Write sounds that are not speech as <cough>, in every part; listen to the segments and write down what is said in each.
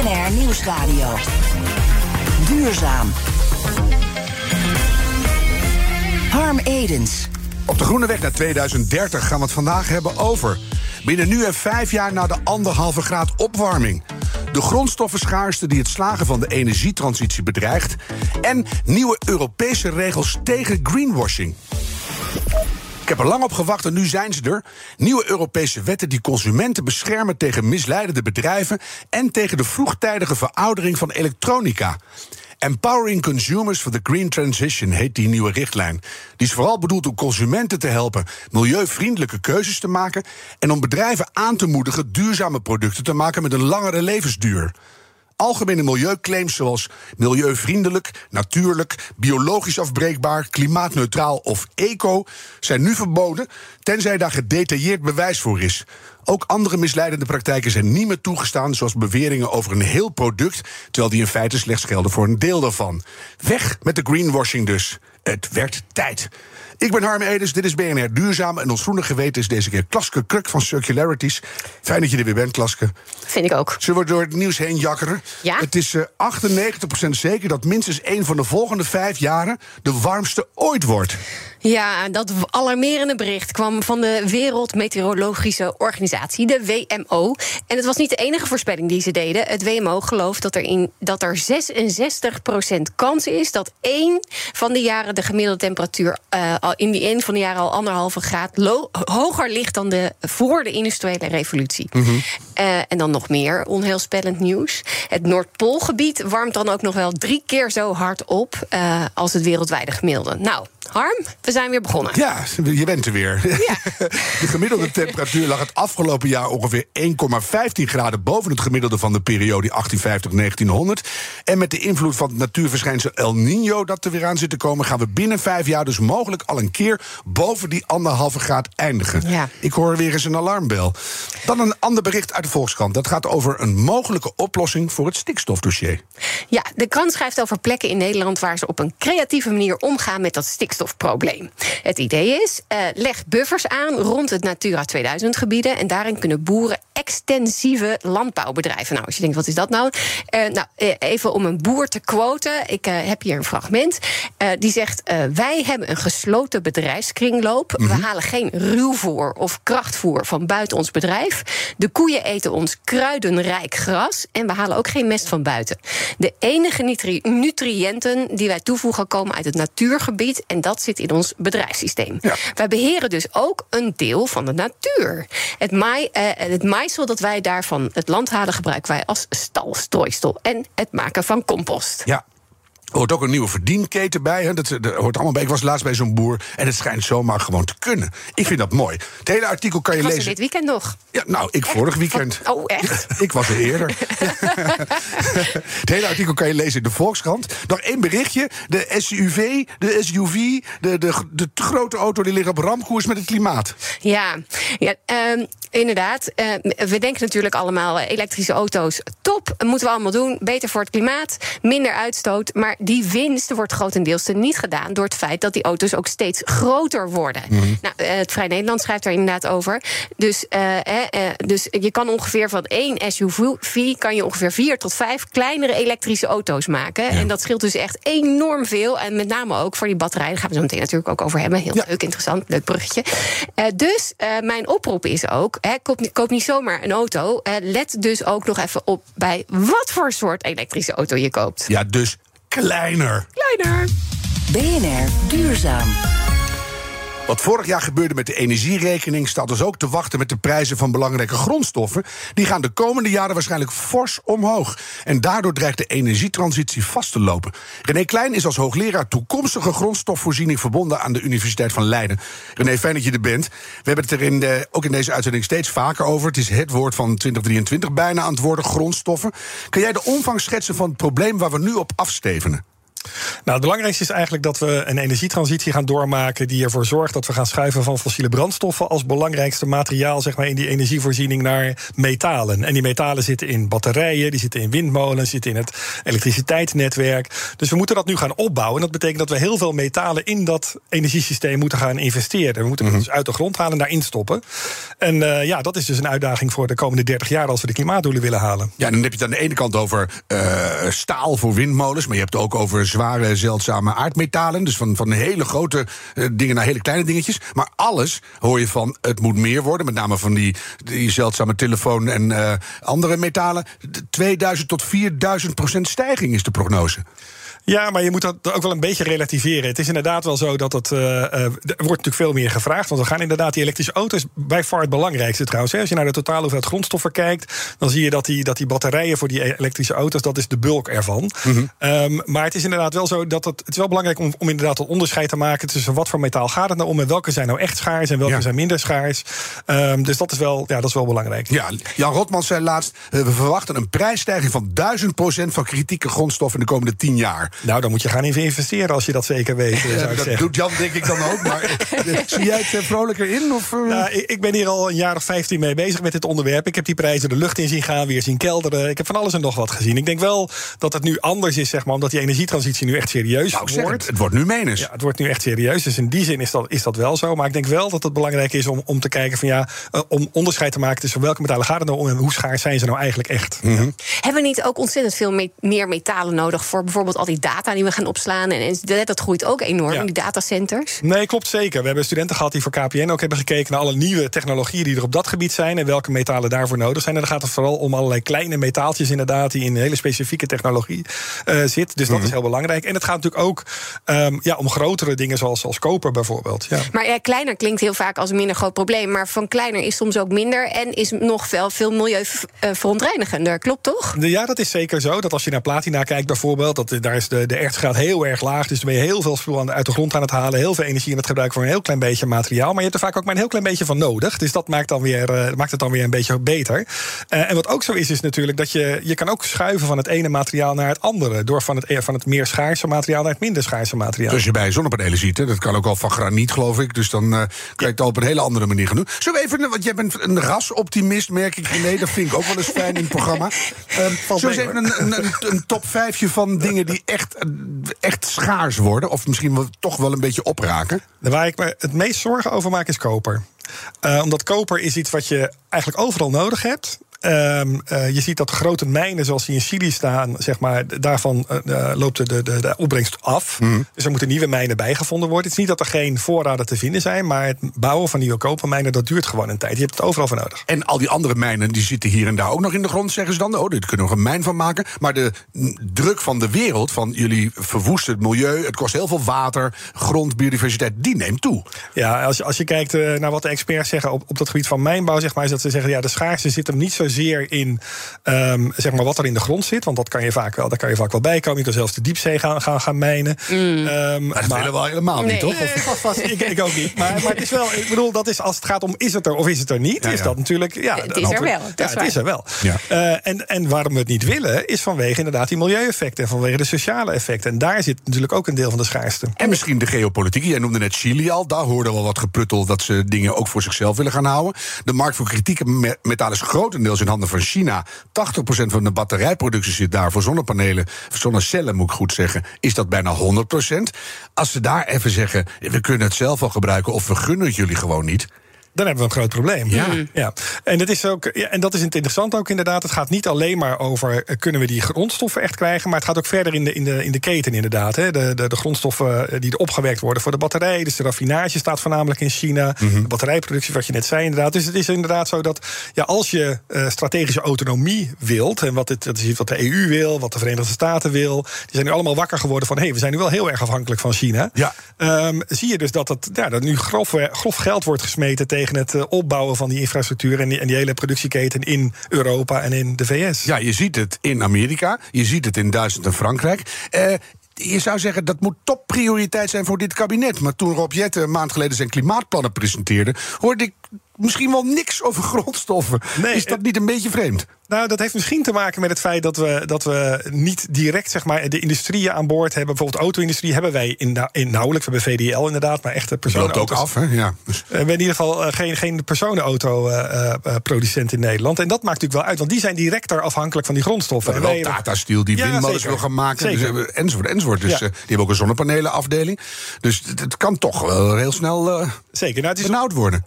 BNR Nieuwsradio. Duurzaam. Harm Edens. Op de Groene Weg naar 2030 gaan we het vandaag hebben over. Binnen nu en vijf jaar na de anderhalve graad opwarming. De grondstoffenschaarste die het slagen van de energietransitie bedreigt. En nieuwe Europese regels tegen greenwashing. Ik heb er lang op gewacht en nu zijn ze er. Nieuwe Europese wetten die consumenten beschermen tegen misleidende bedrijven en tegen de vroegtijdige veroudering van elektronica. Empowering Consumers for the Green Transition heet die nieuwe richtlijn. Die is vooral bedoeld om consumenten te helpen milieuvriendelijke keuzes te maken en om bedrijven aan te moedigen duurzame producten te maken met een langere levensduur. Algemene milieuclaims zoals milieuvriendelijk, natuurlijk, biologisch afbreekbaar, klimaatneutraal of eco zijn nu verboden, tenzij daar gedetailleerd bewijs voor is. Ook andere misleidende praktijken zijn niet meer toegestaan, zoals beweringen over een heel product, terwijl die in feite slechts gelden voor een deel daarvan. Weg met de greenwashing dus. Het werd tijd. Ik ben Harm Edens, dit is BNR Duurzaam. En ons groene geweten is deze keer Klaske Kruk van Circularities. Fijn dat je er weer bent, Klaske. Vind ik ook. Zullen we door het nieuws heen jakkeren? Ja. Het is uh, 98% zeker dat minstens één van de volgende vijf jaren... de warmste ooit wordt. Ja, dat alarmerende bericht kwam van de Wereldmeteorologische Organisatie, de WMO. En het was niet de enige voorspelling die ze deden. Het WMO gelooft dat er, in, dat er 66% kans is dat één van de jaren de gemiddelde temperatuur uh, in die een van de jaren al anderhalve graad hoger ligt dan de voor de industriële revolutie. Mm -hmm. uh, en dan nog meer onheilspellend nieuws. Het Noordpoolgebied warmt dan ook nog wel drie keer zo hard op uh, als het wereldwijde gemiddelde. Nou, Harm, we zijn weer begonnen. Ja, je bent er weer. Ja. <laughs> De gemiddelde temperatuur lag het afgelopen jaar ongeveer 1,15 graden boven het gemiddelde van de periode 1850-1900. En met de invloed van het natuurverschijnsel El Nino dat er weer aan zit te komen, gaan we binnen vijf jaar dus mogelijk al een keer boven die anderhalve graad eindigen. Ja. Ik hoor weer eens een alarmbel. Dan een ander bericht uit de Volkskrant. Dat gaat over een mogelijke oplossing voor het stikstofdossier. Ja, de krant schrijft over plekken in Nederland waar ze op een creatieve manier omgaan met dat stikstofprobleem. Het idee is, uh, leg buffers aan rond het Natura 2000 gebieden en daarin kunnen boeren extensieve landbouwbedrijven. Nou, als je denkt, wat is dat nou? Uh, nou, even om een boer te quoten. Ik uh, heb hier een fragment. die zegt: Wij hebben een gesloten bedrijfskringloop. Mm -hmm. We halen geen ruwvoer of krachtvoer van buiten ons bedrijf. De koeien eten ons kruidenrijk gras. En we halen ook geen mest van buiten. De enige nutri nutriënten die wij toevoegen komen uit het natuurgebied. En dat zit in ons bedrijfssysteem. Ja. Wij beheren dus ook een deel van de natuur. Het, maai, uh, het maaisel dat wij daarvan het land halen, gebruiken wij als stalstrooisel. En het maken van compost. Ja. Er hoort ook een nieuwe verdienketen bij. Hè. Dat, dat, hoort allemaal bij. Ik was laatst bij zo'n boer en het schijnt zomaar gewoon te kunnen. Ik vind dat mooi. Het hele artikel kan je was lezen. dit weekend nog? Ja, nou, ik echt? vorig weekend. Oh, echt? <laughs> ik was er eerder. <laughs> <laughs> het hele artikel kan je lezen in de Volkskrant. Nog één berichtje. De SUV, de SUV, de, de, de grote auto die ligt op ramkoers met het klimaat. Ja, ja um, inderdaad. Uh, we denken natuurlijk allemaal elektrische auto's top. Moeten we allemaal doen. Beter voor het klimaat, minder uitstoot. Maar die winst wordt grotendeels niet gedaan door het feit dat die auto's ook steeds groter worden. Mm -hmm. nou, het Vrij Nederland schrijft daar inderdaad over. Dus, uh, uh, dus je kan ongeveer van één SUV kan je ongeveer vier tot vijf kleinere elektrische auto's maken. Ja. En dat scheelt dus echt enorm veel. En met name ook voor die batterijen. Daar gaan we zo meteen natuurlijk ook over hebben. Heel ja. leuk, interessant, leuk bruggetje. dus mijn oproep is ook: koop, koop, niet zomaar een auto. let dus ook nog even op bij wat voor soort elektrische auto je koopt. Ja, dus kleiner. Kleiner. BNR Duurzaam. Wat vorig jaar gebeurde met de energierekening staat dus ook te wachten met de prijzen van belangrijke grondstoffen. Die gaan de komende jaren waarschijnlijk fors omhoog. En daardoor dreigt de energietransitie vast te lopen. René Klein is als hoogleraar toekomstige grondstofvoorziening verbonden aan de Universiteit van Leiden. René, fijn dat je er bent. We hebben het er in de, ook in deze uitzending steeds vaker over. Het is het woord van 2023 bijna aan het worden grondstoffen. Kan jij de omvang schetsen van het probleem waar we nu op afstevenen? Nou, het belangrijkste is eigenlijk dat we een energietransitie gaan doormaken die ervoor zorgt dat we gaan schuiven van fossiele brandstoffen als belangrijkste materiaal zeg maar, in die energievoorziening naar metalen. En die metalen zitten in batterijen, die zitten in windmolens, zitten in het elektriciteitsnetwerk. Dus we moeten dat nu gaan opbouwen. En dat betekent dat we heel veel metalen in dat energiesysteem moeten gaan investeren. We moeten het dus uit de grond halen en daarin stoppen. En uh, ja, dat is dus een uitdaging voor de komende 30 jaar als we de klimaatdoelen willen halen. Ja, dan heb je het aan de ene kant over uh, staal voor windmolens, maar je hebt het ook over zware, zeldzame aardmetalen. Dus van, van hele grote uh, dingen naar hele kleine dingetjes. Maar alles hoor je van het moet meer worden. Met name van die, die zeldzame telefoon en uh, andere metalen. 2000 tot 4000 procent stijging is de prognose. Ja, maar je moet dat ook wel een beetje relativeren. Het is inderdaad wel zo dat het. Uh, er wordt natuurlijk veel meer gevraagd. Want we gaan inderdaad die elektrische auto's bij far het belangrijkste trouwens. Hè. Als je naar de totale hoeveelheid grondstoffen kijkt, dan zie je dat die, dat die batterijen voor die elektrische auto's, dat is de bulk ervan. Mm -hmm. um, maar het is inderdaad wel zo dat het, het is wel belangrijk om, om inderdaad een onderscheid te maken tussen wat voor metaal gaat het nou om en welke zijn nou echt schaars en welke ja. zijn minder schaars. Um, dus dat is, wel, ja, dat is wel belangrijk. Ja, Jan Rotman zei laatst: uh, we verwachten een prijsstijging van 1000% van kritieke grondstoffen in de komende 10 jaar. Nou, dan moet je gaan investeren als je dat zeker weet. Zou ja, <laughs> dat zeggen. doet Jan denk ik dan ook. Maar <laughs> zie jij het vrolijker in? Of, uh... nou, ik, ik, ben hier al een jaar of 15 mee bezig met dit onderwerp. Ik heb die prijzen de lucht in zien gaan, weer zien kelderen. Ik heb van alles en nog wat gezien. Ik denk wel dat het nu anders is, zeg maar, omdat die energietransitie nu echt serieus nou, wordt. Het, het, wordt nu menens. Ja, het wordt nu echt serieus. Dus in die zin is dat, is dat wel zo. Maar ik denk wel dat het belangrijk is om, om te kijken van ja, uh, om onderscheid te maken tussen welke metalen gaat het nou om en hoe schaars zijn ze nou eigenlijk echt. Mm -hmm. ja. Hebben we niet ook ontzettend veel me meer metalen nodig voor bijvoorbeeld al die data die we gaan opslaan? En, en dat groeit ook enorm, ja. die datacenters. Nee, klopt zeker. We hebben studenten gehad die voor KPN ook hebben gekeken naar alle nieuwe technologieën die er op dat gebied zijn en welke metalen daarvoor nodig zijn. En dan gaat het vooral om allerlei kleine metaaltjes, inderdaad, die in een hele specifieke technologie uh, zit. Dus dat mm -hmm. is heel belangrijk. En het gaat natuurlijk ook um, ja, om grotere dingen zoals, zoals koper bijvoorbeeld. Ja. Maar ja, kleiner klinkt heel vaak als een minder groot probleem. Maar van kleiner is soms ook minder en is nog wel veel milieuverontreinigender. Klopt toch? Ja, dat is zeker zo. Dat als je naar platina kijkt bijvoorbeeld, dat, daar is de, de ertsgraad heel erg laag. Dus dan ben je heel veel spul uit de grond aan het halen. Heel veel energie aan het gebruiken voor een heel klein beetje materiaal. Maar je hebt er vaak ook maar een heel klein beetje van nodig. Dus dat maakt, dan weer, uh, maakt het dan weer een beetje beter. Uh, en wat ook zo is, is natuurlijk dat je, je kan ook schuiven van het ene materiaal naar het andere. Door van het, van het meer schaarse materiaal naar het minder schaarse materiaal. Dus je bij zonnepanelen ziet, hè, dat kan ook al van graniet, geloof ik. Dus dan uh, kan je het al op een hele andere manier gaan doen. We even, want jij bent een rasoptimist, merk ik. Nee, dat vind ik ook wel eens fijn in het programma. <laughs> Um, we even een, een, een, een top vijfje van dingen die echt, echt schaars worden? Of misschien toch wel een beetje opraken? Waar ik me het meest zorgen over maak is koper. Uh, omdat koper is iets wat je eigenlijk overal nodig hebt. Um, uh, je ziet dat grote mijnen zoals die in Chili staan, zeg maar, daarvan uh, loopt de, de, de opbrengst af. Mm. Dus er moeten nieuwe mijnen bijgevonden worden. Het is niet dat er geen voorraden te vinden zijn, maar het bouwen van nieuwe kopermijnen, dat duurt gewoon een tijd. Je hebt het overal voor nodig. En al die andere mijnen die zitten hier en daar ook nog in de grond, zeggen ze dan. Oh, dit kunnen we een mijn van maken. Maar de druk van de wereld, van jullie verwoesten het milieu, het kost heel veel water, grond, biodiversiteit, die neemt toe. Ja, als je, als je kijkt uh, naar wat de experts zeggen op, op dat gebied van mijnbouw, zeg maar, is dat ze zeggen, ja, de schaarste zit hem niet zo zeer in um, zeg maar wat er in de grond zit. Want dat kan je vaak wel, daar kan je vaak wel bij komen. Je kan zelfs de diepzee gaan, gaan, gaan mijnen. Mm. Um, maar dat willen we helemaal nee. niet, toch? Of, ik, ik, ook niet. Maar, maar het is wel, ik bedoel, dat is als het gaat om is het er of is het er niet, ja, ja. is dat natuurlijk. Ja, het is er wel. Ja, het is er wel. Ja. Uh, en, en waarom we het niet willen, is vanwege inderdaad die milieueffecten en vanwege de sociale effecten. En daar zit natuurlijk ook een deel van de schaarste. En misschien de geopolitiek. Jij noemde net Chili al. Daar hoorde wel wat gepruttel dat ze dingen ook voor zichzelf willen gaan houden. De markt voor kritieke metalen is grotendeels in handen van China. 80% van de batterijproductie zit daar voor zonnepanelen, zonnecellen moet ik goed zeggen, is dat bijna 100%. Als ze daar even zeggen, we kunnen het zelf wel gebruiken of we gunnen het jullie gewoon niet. Dan hebben we een groot probleem. Ja. ja. En, dat is ook, ja, en dat is interessant ook inderdaad. Het gaat niet alleen maar over eh, kunnen we die grondstoffen echt krijgen, maar het gaat ook verder in de, in de, in de keten inderdaad. Hè. De, de, de grondstoffen eh, die er opgewerkt worden voor de batterij. Dus de raffinage staat voornamelijk in China. Mhm. De batterijproductie, wat je net zei inderdaad. Dus het is inderdaad zo dat ja, als je eh, strategische autonomie wilt, en wat, het, dat is iets wat de EU wil, wat de Verenigde Staten wil, die zijn nu allemaal wakker geworden van hé, hey, we zijn nu wel heel erg afhankelijk van China. Ja. Ehm, zie je dus dat, het, ja, dat nu grof, grof geld wordt gesmeten tegen het eh, opbouwen van die infrastructuur en die, en die hele productieketen in Europa en in de VS. Ja, je ziet het in Amerika, je ziet het in Duitsland en Frankrijk. Eh, je zou zeggen dat moet topprioriteit zijn voor dit kabinet. Maar toen Rob Jetten een maand geleden zijn klimaatplannen presenteerde, hoorde ik misschien wel niks over grondstoffen. Nee, is dat het- niet een beetje vreemd? Nou, dat heeft misschien te maken met het feit dat we, dat we niet direct zeg maar, de industrieën aan boord hebben. Bijvoorbeeld de auto-industrie hebben wij in, in nauwelijks. We hebben VDL inderdaad, maar echte Dat loopt ook af, hè? Ja. Dus- We hebben in ieder geval eh, geen, geen personenauto-producent in Nederland. En dat maakt natuurlijk wel uit, want die zijn directer afhankelijk van die grondstoffen. En ook Tata Steel die Ja, windmolens wil gaan maken. Dus, enzovoort, enzovoort. Dus Ja. eh, die hebben ook een zonnepanelenafdeling. Dus het, kan toch wel heel snel eh Zeker. Nou, het is benauwd worden.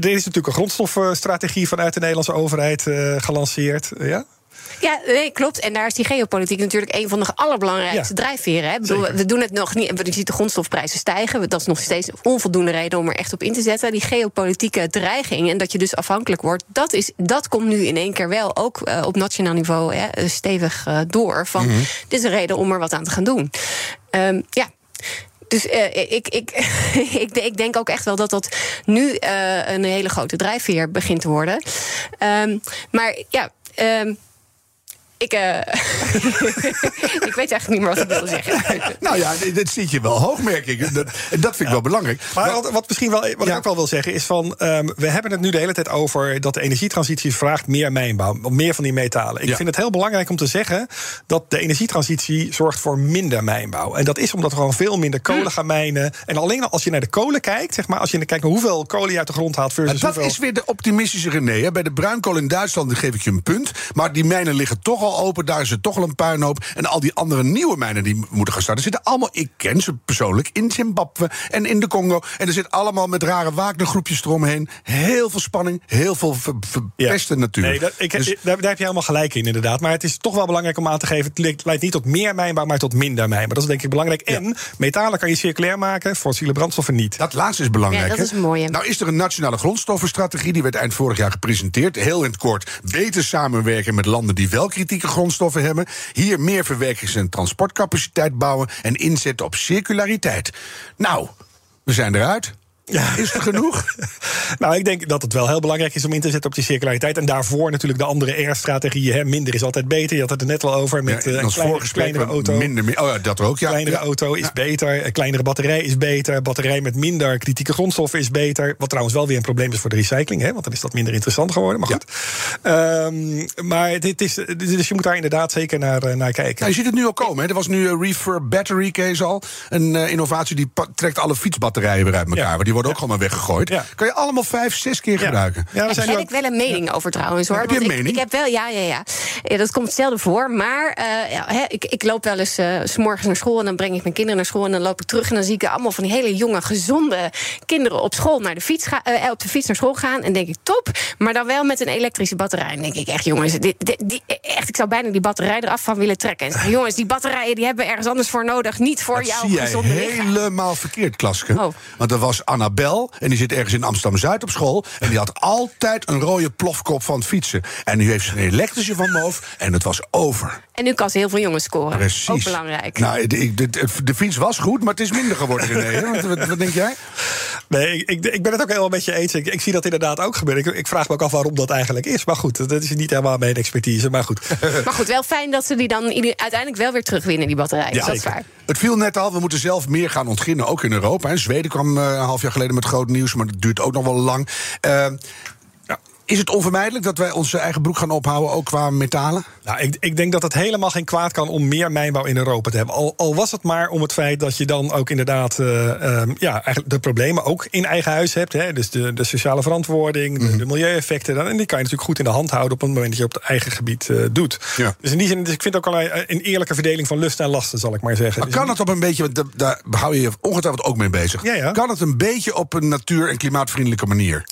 Er is natuurlijk een grondstoffenstrategie vanuit de Nederlandse overheid eh, gelanceerd. Ja? Ja, nee, klopt. En daar is die geopolitiek natuurlijk een van de allerbelangrijkste Ja. drijfveren. Hè. Bedoel, we doen het nog niet. Je ziet de grondstofprijzen stijgen. Dat is nog steeds onvoldoende reden om er echt op in te zetten. Die geopolitieke dreiging en dat je dus afhankelijk wordt, dat, is, dat komt nu in één keer wel ook eh, op nationaal niveau hè, stevig eh, door. Van dit is een reden om er wat aan te gaan doen. Ehm, ja. Dus eh, ik, <laughs> ik, ik, denk ook echt wel dat dat nu eh, een hele grote drijfveer begint te worden. Ehm, maar ja. ehm, ik, eh, <laughs> ik weet eigenlijk niet meer wat ik wilde zeggen. <laughs> Nou ja, dit, zit je wel hoog, merk ik. Dat, en dat vind ik wel belangrijk. Maar wat, wat misschien wel, wat Ja. ik ook wel wil zeggen is van, ehm, we hebben het nu de hele tijd over dat de energietransitie vraagt meer mijnbouw, meer van die metalen. Ik Ja. vind het heel belangrijk om te zeggen dat de energietransitie zorgt voor minder mijnbouw. En dat is omdat we gewoon veel minder Hm. kolen gaan mijnen. En alleen al als je naar de kolen kijkt, zeg maar, als je kijkt naar hoeveel kolen je uit de grond haalt versus dat hoeveel... is weer de optimistische René. Hè. Bij de bruinkool in Duitsland geef ik je een punt. Maar die mijnen liggen toch al open. Daar is het toch al een puinhoop. En al die andere nieuwe mijnen die moeten gaan starten... zitten allemaal, ik ken ze persoonlijk, in Zimbabwe en in de Congo. En er zit allemaal met rare Wagner-groepjes eromheen. Heel veel spanning, heel veel ver- verpeste natuur. Nee, dat, ik, Dus- daar, daar heb je helemaal gelijk in, inderdaad. Maar het is toch wel belangrijk om aan te geven... het le- leidt niet tot meer mijnbouw, maar tot minder mijnbouw. Dat is denk ik belangrijk. En metalen kan je circulair maken, fossiele brandstoffen niet. Dat laatste is belangrijk. Ja, dat hè? is een mooie. Nou is er een nationale grondstoffenstrategie. Die werd eind vorig jaar gepresenteerd. Heel in het kort. Beter samenwerken met landen die wel grondstoffen hebben. Hier meer verwerkings- en transportcapaciteit bouwen. En inzetten op circulariteit. Nou, we zijn eruit. Ja. Is er genoeg? <laughs> Nou, ik denk dat het wel heel belangrijk is om in te zetten op die circulariteit. En daarvoor natuurlijk de andere R-strategieën. Minder is altijd beter. Je had het er net al over met Ja, eh, een ons kleine, voorgesprek, kleinere auto. Minder, oh ja, dat ook. Ja. kleinere Ja. auto is beter. Een kleinere batterij is beter. Batterij met minder kritieke grondstoffen is beter. Wat trouwens wel weer een probleem is voor de recycling. Hè, want dan is dat minder interessant geworden. Maar goed. Ehm, maar dit is, dus je moet daar inderdaad zeker naar, eh, naar kijken. Nou, je ziet het nu al komen. Hè. Er was nu een Refer Battery Case al. Een eh, innovatie die trekt alle fietsbatterijen weer uit elkaar. Ja. Die worden ook gewoon maar weggegooid. Ja. Kan je allemaal vijf, zes keer Ja. gebruiken. Ja, we Daar zijn heb nu ik wel een mening over trouwens hoor. Heb je een ik, mening? Ik heb wel, ja, ja, ja. ja dat komt zelden voor. Maar eh, ik, ik loop wel eens eh, s morgens naar school en dan breng ik mijn kinderen naar school en dan loop ik terug en dan zie ik allemaal van die hele jonge, gezonde kinderen op school naar de fiets ga, eh, op de fiets naar school gaan. En denk ik top, maar dan wel met een elektrische batterij. En denk ik echt, jongens, dit, dit- die, echt, ik zou bijna die batterij eraf van willen trekken. En zeggen, jongens, die batterijen die hebben we ergens anders voor nodig, niet voor Dat jouw zie jij gezonde lichaam. helemaal verkeerd, Klaske. Oh. Want er was Annabel, en die zit ergens in Amsterdam-Zuid op school... en die had altijd een rode plofkop van het fietsen. En nu heeft ze een elektrische van hoofd en het was over. En nu kan ze heel veel jongens scoren. Precies. Ook belangrijk. Nou, de, de, de, de fiets was goed, maar het is minder geworden, René. Wat, wat, wat denk jij? Nee, ik, ik, ben het ook helemaal met je eens. Ik, ik zie dat inderdaad ook gebeuren. Ik, ik vraag me ook af waarom dat eigenlijk is. Maar goed, dat is niet helemaal mijn expertise. Maar goed. <laughs> Maar goed, wel fijn dat ze die dan uiteindelijk wel weer terugwinnen, die batterij. Dus dat is zeker. waar. Het viel net al, we moeten zelf meer gaan ontginnen, ook in Europa. hè. Zweden kwam eh, een half jaar geleden met groot nieuws, maar dat duurt ook nog wel lang. Eh, is het onvermijdelijk dat wij onze eigen broek gaan ophouden, ook qua metalen? Nou, ik, ik denk dat het helemaal geen kwaad kan om meer mijnbouw in Europa te hebben. Al, al was het maar om het feit dat je dan ook inderdaad uh, ja, eigenlijk de problemen ook in eigen huis hebt. Hè? Dus de, de sociale verantwoording, de, mhm. de milieueffecten. En die kan je natuurlijk goed in de hand houden op het moment dat je op het eigen gebied uh, doet. Ja. Dus in die zin, dus ik vind ook al een eerlijke verdeling van lust en lasten, zal ik maar zeggen. Maar dus kan het op een beetje, want daar hou je je ongetwijfeld ook mee bezig. Ja, ja. Kan het een beetje op een natuur- en klimaatvriendelijke manier?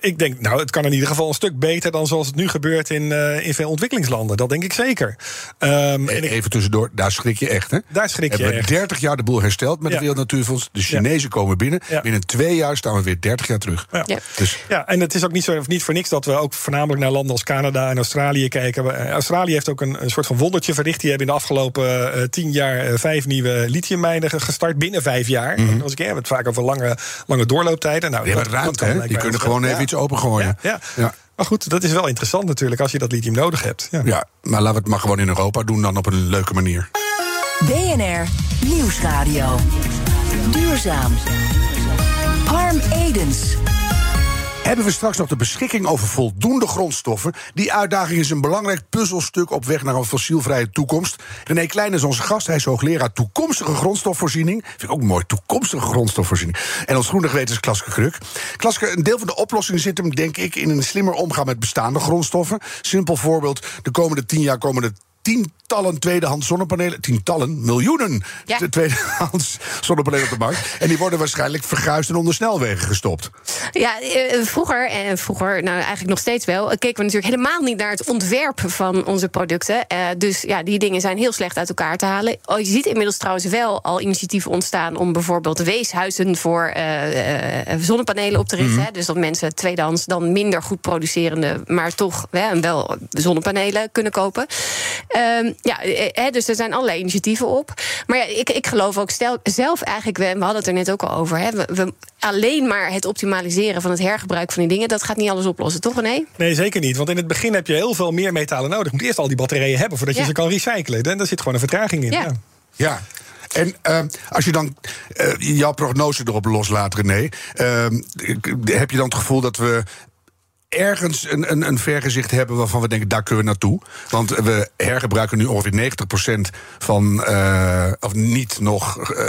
Ik denk, nou, het kan in ieder geval een stuk beter dan zoals het nu gebeurt in, uh, in veel ontwikkelingslanden. Dat denk ik zeker. Um, Even tussendoor, daar schrik je echt, hè? Daar schrik je We hebben 30 jaar de boel hersteld met ja. de Wereld Natuurfonds. De Chinezen komen binnen. Binnen twee jaar staan we weer 30 jaar terug. Ja. Dus. ja, en het is ook niet, zo, niet voor niks dat we ook voornamelijk naar landen als Canada en Australië kijken. Australië heeft ook een, een soort van wondertje verricht. Die hebben in de afgelopen uh, tien jaar uh, vijf nieuwe lithiummijnen gestart binnen vijf jaar. Mm -hmm. Als ik heb het vaak over lange, lange doorlooptijden. Nou, die hebben ruimte, hè? Die kunnen gewoon even iets opengooien. ja. ja. Maar goed, dat is wel interessant natuurlijk als je dat lithium nodig hebt. Ja, ja maar laten we het maar gewoon in Europa doen dan op een leuke manier. BNR Nieuwsradio. Duurzaam. Harm Edens. Hebben we straks nog de beschikking over voldoende grondstoffen? Die uitdaging is een belangrijk puzzelstuk op weg naar een fossielvrije toekomst. René Klein is onze gast. Hij is hoogleraar toekomstige grondstofvoorziening. Vind ik ook mooi, toekomstige grondstofvoorziening. En ons groene geweten is Klaske Kruk. Klaske, een deel van de oplossing zit hem, denk ik, in een slimmer omgaan met bestaande grondstoffen. Simpel voorbeeld: de komende tien jaar komen er tientallen tweedehands zonnepanelen. Tientallen, miljoenen ja. tweedehands zonnepanelen op de markt. En die worden waarschijnlijk verguisd en onder snelwegen gestopt. Ja, eh, vroeger, en vroeger, nou eigenlijk nog steeds wel, keken we natuurlijk helemaal niet naar het ontwerp van onze producten. Dus ja, die dingen zijn heel slecht uit elkaar te halen. Oh, je ziet inmiddels trouwens wel al initiatieven ontstaan om bijvoorbeeld weeshuizen voor zonnepanelen op te richten. Mm Dus dat mensen tweedehands dan minder goed producerende, maar toch wel zonnepanelen kunnen kopen. Um, ja, he, dus er zijn allerlei initiatieven op. Maar ja, ik, ik geloof ook stel, zelf eigenlijk, we, we hadden het er net ook al over. He, we, we, alleen maar het optimaliseren van het hergebruik van die dingen, dat gaat niet alles oplossen, toch René? Nee, zeker niet. Want in het begin heb je heel veel meer metalen nodig. Je moet eerst al die batterijen hebben voordat je ze kan recyclen. En daar zit gewoon een vertraging in. Ja. ja. ja. En uh, als je dan uh, jouw prognose erop loslaat, René, uh, heb je dan het gevoel dat we ergens een, een, een vergezicht hebben waarvan we denken, daar kunnen we naartoe. Want we hergebruiken nu ongeveer 90% van, uh, of niet nog, uh,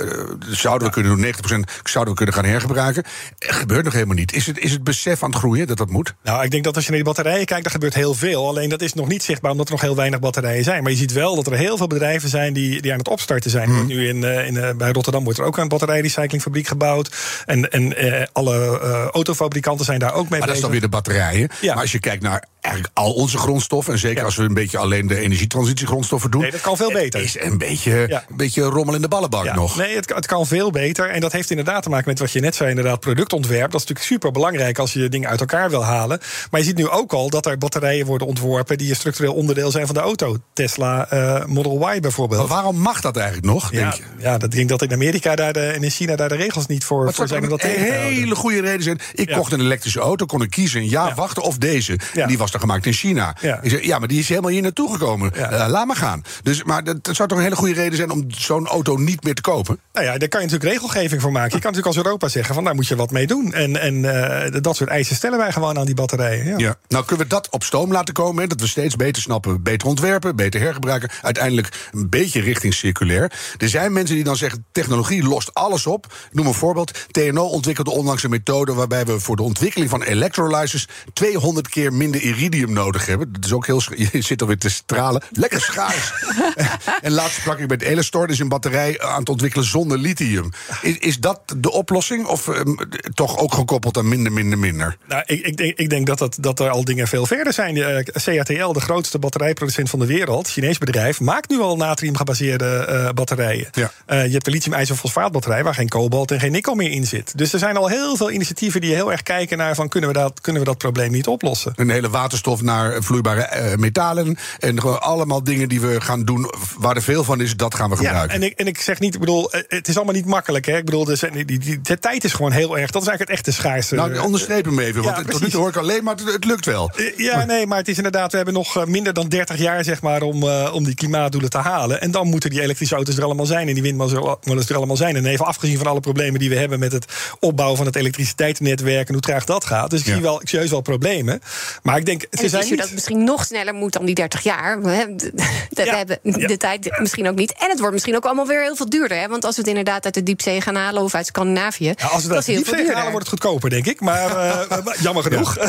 zouden we kunnen doen, 90% zouden we kunnen gaan hergebruiken. Er gebeurt nog helemaal niet. Is het, is het besef aan het groeien dat dat moet? Nou, ik denk dat als je naar die batterijen kijkt, dan gebeurt heel veel. Alleen dat is nog niet zichtbaar omdat er nog heel weinig batterijen zijn. Maar je ziet wel dat er heel veel bedrijven zijn die, die aan het opstarten zijn. Hmm. Nu in, uh, in, bij Rotterdam wordt er ook een batterijrecyclingfabriek gebouwd. En, en alle autofabrikanten zijn daar ook mee maar bezig. Maar dat is dan weer de batterij. Ja. Maar als je kijkt naar eigenlijk al onze grondstoffen... en zeker als we een beetje alleen de energietransitiegrondstoffen doen... Nee, dat kan veel beter. Het is een beetje, een beetje rommel in de ballenbak nog. Nee, het, het, kan veel beter. En dat heeft inderdaad te maken met wat je net zei, inderdaad, productontwerp. Dat is natuurlijk super belangrijk als je dingen uit elkaar wil halen. Maar je ziet nu ook al dat er batterijen worden ontworpen... die een structureel onderdeel zijn van de auto. Tesla uh, Model Y bijvoorbeeld. Maar waarom mag dat eigenlijk nog, ja, denk je? Ja, dat denk dat in Amerika daar de, en in China daar de regels niet voor, voor zijn dat te hele goede reden zijn. Ik kocht een elektrische auto, kon ik kiezen een jaar wachten of deze. Die was dan gemaakt in China. Ja. Ik zeg, ja, maar die is helemaal hier naartoe gekomen. Uh, laat maar gaan. Dus, maar dat, dat, zou toch een hele goede reden zijn om zo'n auto niet meer te kopen? Nou ja, daar kan je natuurlijk regelgeving voor maken. Je kan natuurlijk als Europa zeggen van daar moet je wat mee doen. En, en uh, dat soort eisen stellen wij gewoon aan die batterijen. Ja. ja. Nou kunnen we dat op stoom laten komen. Hè, dat we steeds beter snappen, beter ontwerpen, beter hergebruiken. Uiteindelijk een beetje richting circulair. Er zijn mensen die dan zeggen technologie lost alles op. noem een voorbeeld. TNO ontwikkelde onlangs een methode waarbij we voor de ontwikkeling van electrolyzers 200 keer minder iridium nodig hebben. Dat is ook heel. <laughs> Je zit alweer te stralen. Lekker schaars. <laughs> en laatst sprak ik met Elestor, is een batterij aan het ontwikkelen zonder lithium. Is, is dat de oplossing? Of um, toch ook gekoppeld aan minder, minder, minder? Nou, ik, ik, denk, ik denk dat, dat, dat er al dingen veel verder zijn. Uh, eh, CATL, de grootste batterijproducent van de wereld, Chinees bedrijf, maakt nu al natriumgebaseerde uh, batterijen. Ja. Uh, je hebt de lithium-ijzerfosfaatbatterij waar geen kobalt en geen nikkel meer in zit. Dus er zijn al heel veel initiatieven die heel erg kijken naar van kunnen we dat, kunnen we dat probleem niet oplossen. Een hele waterstof naar vloeibare uh, metalen. En gewoon allemaal dingen die we gaan doen waar er veel van is, dat gaan we gebruiken. Ja, en ik, en ik zeg niet, ik bedoel, eh, het is allemaal niet makkelijk. Hè? Ik bedoel, de, die, die, de tijd is gewoon heel erg. Dat is eigenlijk het echte schaarste. Nou, onderstreep hem even, want ja, tot nu toe hoor ik alleen maar, het, het lukt wel. Eh, ja, nee, maar het is inderdaad, we hebben nog minder dan 30 jaar zeg maar, om, uh, om die klimaatdoelen te halen. En dan moeten die elektrische auto's er allemaal zijn en die windmolens er allemaal zijn. En even afgezien van alle problemen die we hebben met het opbouwen van het elektriciteitsnetwerk en hoe traag dat gaat. Dus ik, zie wel, ik zie wel problemen. Maar ik denk, ze het zijn niet... dat het misschien nog sneller moet dan die 30 jaar. We, hebben- de- we Ja, hebben ja. de tijd misschien ook niet. En het wordt misschien ook allemaal weer heel veel duurder. Hè? Want als we het inderdaad uit de diepzee gaan halen of uit Scandinavië, Ja, als we dat dat is heel diep veel halen, wordt het goedkoper, denk ik. Maar eh, <laughs> maar jammer genoeg. <laughs>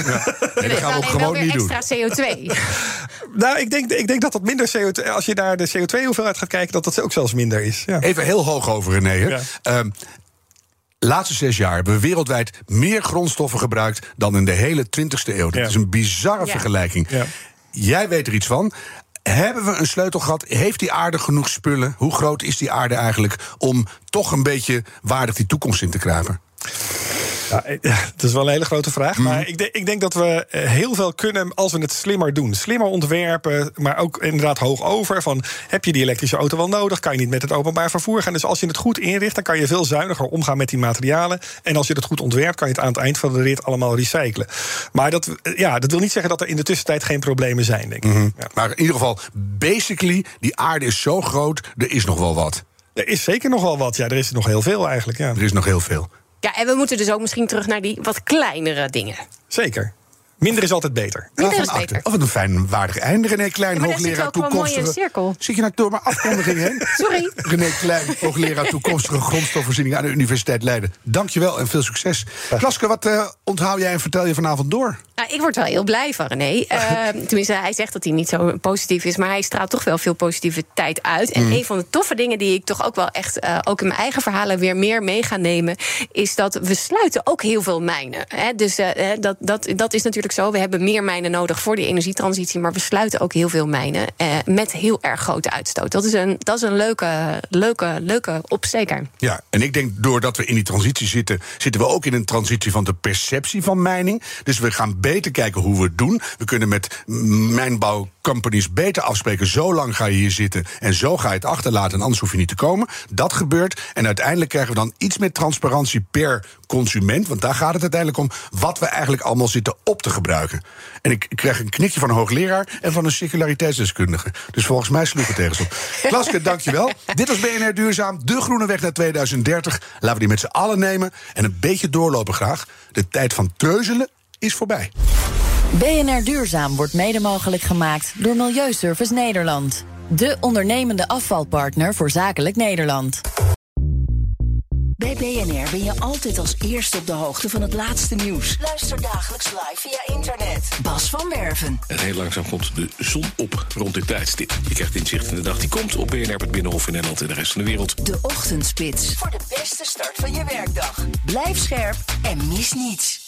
Nee, dat gaan we ook gewoon niet doen. extra <laughs> CO2. Nou, ik denk, ik denk dat dat minder CO2... Als je naar de CO2-hoeveelheid gaat kijken, dat dat ook zelfs minder is. Ja. Even heel hoog over, René. hè. Ja. Laatste zes jaar hebben we wereldwijd meer grondstoffen gebruikt dan in de hele 20e eeuw. Dat Ja. is een bizarre Ja. vergelijking. Ja. Jij weet er iets van. Hebben we een sleutel gehad? Heeft die aarde genoeg spullen? Hoe groot is die aarde eigenlijk om toch een beetje waardig die toekomst in te kruipen? Ja, <laughs> dat is wel een hele grote vraag. Mhm. Maar ik, denk- ik denk dat we eh, heel veel kunnen als we het slimmer doen. Slimmer ontwerpen, maar ook inderdaad hoog over. Van, heb je die elektrische auto wel nodig? Kan je niet met het openbaar vervoer gaan? Dus als je het goed inricht, dan kan je veel zuiniger omgaan met die materialen. En als je het goed ontwerpt, kan je het aan het eind van de rit allemaal recyclen. Maar dat, eh, ja, dat wil niet zeggen dat er in de tussentijd geen problemen zijn, denk ik. Mhm. Ja. Maar in ieder geval, basically, die aarde is zo groot, er is nog wel wat. Er is zeker nog wel wat. Ja, er is nog heel veel eigenlijk. Ja. Er is nog heel veel. Ja, en we moeten dus ook misschien terug naar die wat kleinere dingen. Zeker. Minder is altijd beter. Minder is beter. Of wat een fijn, waardig einde, René Klein, Ja, hoogleraar toekomstige... cirkel. Zit je nou door mijn afkondiging heen? <laughs> Sorry. René Klein, hoogleraar toekomstige grondstofvoorziening aan de Universiteit Leiden. Dankjewel en veel succes. Klaske, wat eh, onthoud jij en vertel je vanavond door? Nou, ik word wel heel blij van René. <laughs> Eh, tenminste, hij zegt dat hij niet zo positief is, maar hij straalt toch wel veel positiviteit uit. En een van de toffe dingen die ik toch ook wel echt, eh, ook in mijn eigen verhalen weer meer mee ga nemen, is dat we sluiten ook heel veel mijnen. Hè? Dus eh, dat, dat, dat is natuurlijk zo. We hebben meer mijnen nodig voor die energietransitie, maar we sluiten ook heel veel mijnen eh, met heel erg grote uitstoot. Dat is een, dat is een leuke, leuke, leuke opsteker. Ja, en ik denk doordat we in die transitie zitten, zitten we ook in een transitie van de perceptie van mijning. Dus we gaan beter kijken hoe we het doen. We kunnen met mijnbouwcompanies beter afspreken. Zo lang ga je hier zitten en zo ga je het achterlaten en anders hoef je niet te komen. Dat gebeurt en uiteindelijk krijgen we dan iets meer transparantie per consument. Want daar gaat het uiteindelijk om wat we eigenlijk allemaal zitten op te gebruiken. En ik krijg een knikje van een hoogleraar en van een circulariteitsdeskundige. Dus volgens mij sloeg het ergens op. <laughs> Klaske, dankjewel. Dit was BNR Duurzaam, de groene weg naar 2030. Laten we die met z'n allen nemen en een beetje doorlopen graag. De tijd van treuzelen is voorbij. BNR Duurzaam wordt mede mogelijk gemaakt door Milieuservice Nederland. De ondernemende afvalpartner voor zakelijk Nederland. Bij BNR ben je altijd als eerste op de hoogte van het laatste nieuws. Luister dagelijks live via internet. Bas van Werven. En heel langzaam komt de zon op rond dit tijdstip. Je krijgt inzicht in de dag die komt op BNR, het Binnenhof in Nederland en de rest van de wereld. De Ochtendspits. Voor de beste start van je werkdag. Blijf scherp en mis niets.